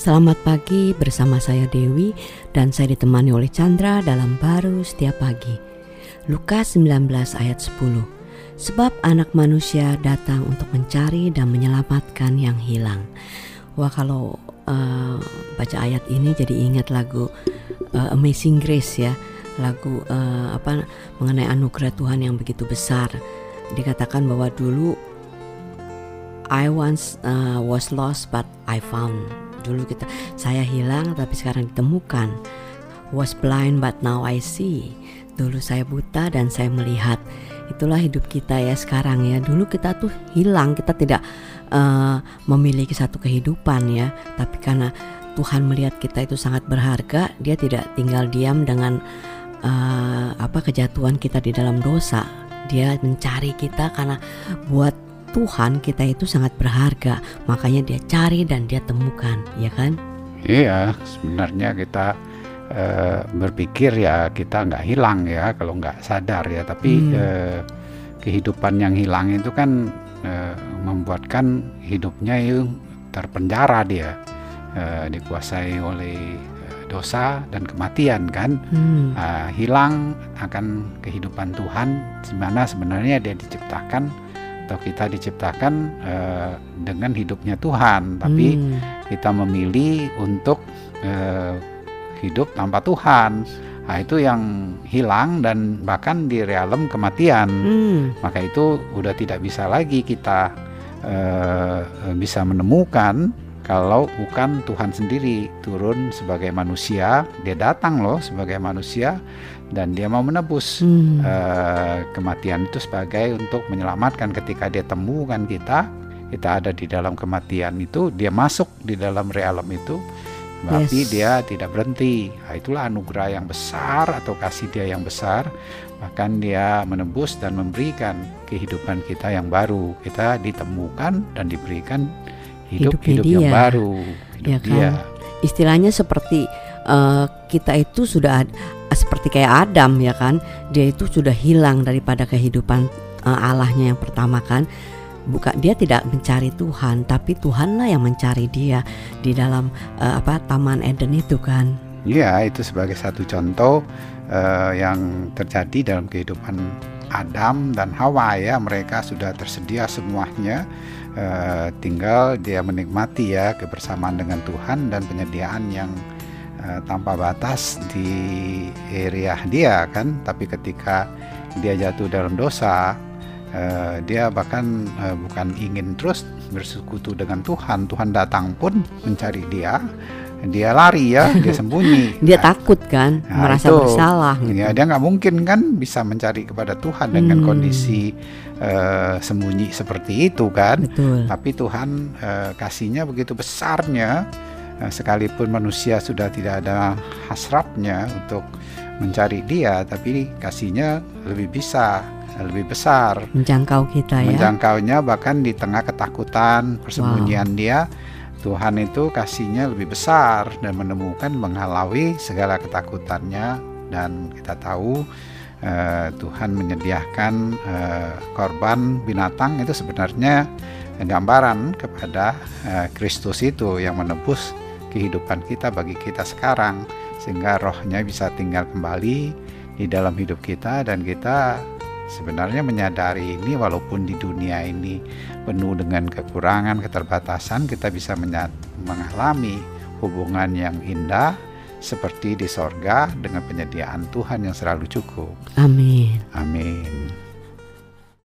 Selamat pagi bersama saya Dewi dan saya ditemani oleh Chandra dalam baru setiap pagi. Lukas 19 ayat 10. Sebab anak manusia datang untuk mencari dan menyelamatkan yang hilang. Wah kalau uh, baca ayat ini jadi ingat lagu uh, Amazing Grace ya. Lagu uh, apa mengenai anugerah Tuhan yang begitu besar. Dikatakan bahwa dulu I once uh, was lost but I found dulu kita saya hilang tapi sekarang ditemukan. Was blind but now I see. Dulu saya buta dan saya melihat. Itulah hidup kita ya sekarang ya. Dulu kita tuh hilang kita tidak uh, memiliki satu kehidupan ya. Tapi karena Tuhan melihat kita itu sangat berharga dia tidak tinggal diam dengan uh, apa kejatuhan kita di dalam dosa. Dia mencari kita karena buat Tuhan kita itu sangat berharga, makanya dia cari dan dia temukan, ya kan? Iya, sebenarnya kita uh, berpikir ya kita nggak hilang ya kalau nggak sadar ya, tapi hmm. uh, kehidupan yang hilang itu kan uh, membuatkan hidupnya itu terpenjara dia, uh, dikuasai oleh dosa dan kematian kan hmm. uh, hilang akan kehidupan Tuhan di mana sebenarnya dia diciptakan atau kita diciptakan uh, dengan hidupnya Tuhan, tapi hmm. kita memilih untuk uh, hidup tanpa Tuhan. Nah, itu yang hilang dan bahkan di realem kematian. Hmm. Maka itu udah tidak bisa lagi kita uh, bisa menemukan kalau bukan Tuhan sendiri turun sebagai manusia, dia datang loh sebagai manusia dan dia mau menebus hmm. uh, kematian itu sebagai untuk menyelamatkan ketika dia temukan kita kita ada di dalam kematian itu dia masuk di dalam realem itu tapi yes. dia tidak berhenti nah, itulah anugerah yang besar atau kasih dia yang besar bahkan dia menebus dan memberikan kehidupan kita yang baru kita ditemukan dan diberikan hidup-hidup yang baru hidup ya kan? dia istilahnya seperti uh, kita itu sudah seperti kayak Adam ya kan? Dia itu sudah hilang daripada kehidupan uh, Allahnya yang pertama kan? Bukan dia tidak mencari Tuhan tapi Tuhanlah yang mencari dia di dalam uh, apa Taman Eden itu kan? Iya itu sebagai satu contoh uh, yang terjadi dalam kehidupan Adam dan Hawa ya. Mereka sudah tersedia semuanya uh, tinggal dia menikmati ya kebersamaan dengan Tuhan dan penyediaan yang Eh, tanpa batas di area dia kan. Tapi ketika dia jatuh dalam dosa uh, dia bahkan uh, bukan ingin terus bersekutu dengan Tuhan. Tuhan datang pun mencari dia dia lari ya dia sembunyi dia nah, takut kan nah, merasa itu, bersalah gitu. ya dia nggak mungkin kan bisa mencari kepada Tuhan dengan hmm. kondisi uh, sembunyi seperti itu kan Betul. tapi Tuhan uh, kasihnya begitu besarnya Nah, sekalipun manusia sudah tidak ada hasratnya untuk mencari dia, tapi kasihnya lebih bisa, lebih besar. Menjangkau kita ya. Menjangkaunya bahkan di tengah ketakutan, persembunyian wow. dia, Tuhan itu kasihnya lebih besar dan menemukan menghalau segala ketakutannya. Dan kita tahu uh, Tuhan menyediakan uh, korban binatang itu sebenarnya gambaran kepada uh, Kristus itu yang menebus kehidupan kita bagi kita sekarang sehingga rohnya bisa tinggal kembali di dalam hidup kita dan kita sebenarnya menyadari ini walaupun di dunia ini penuh dengan kekurangan keterbatasan kita bisa mengalami hubungan yang indah seperti di sorga dengan penyediaan Tuhan yang selalu cukup. Amin. Amin.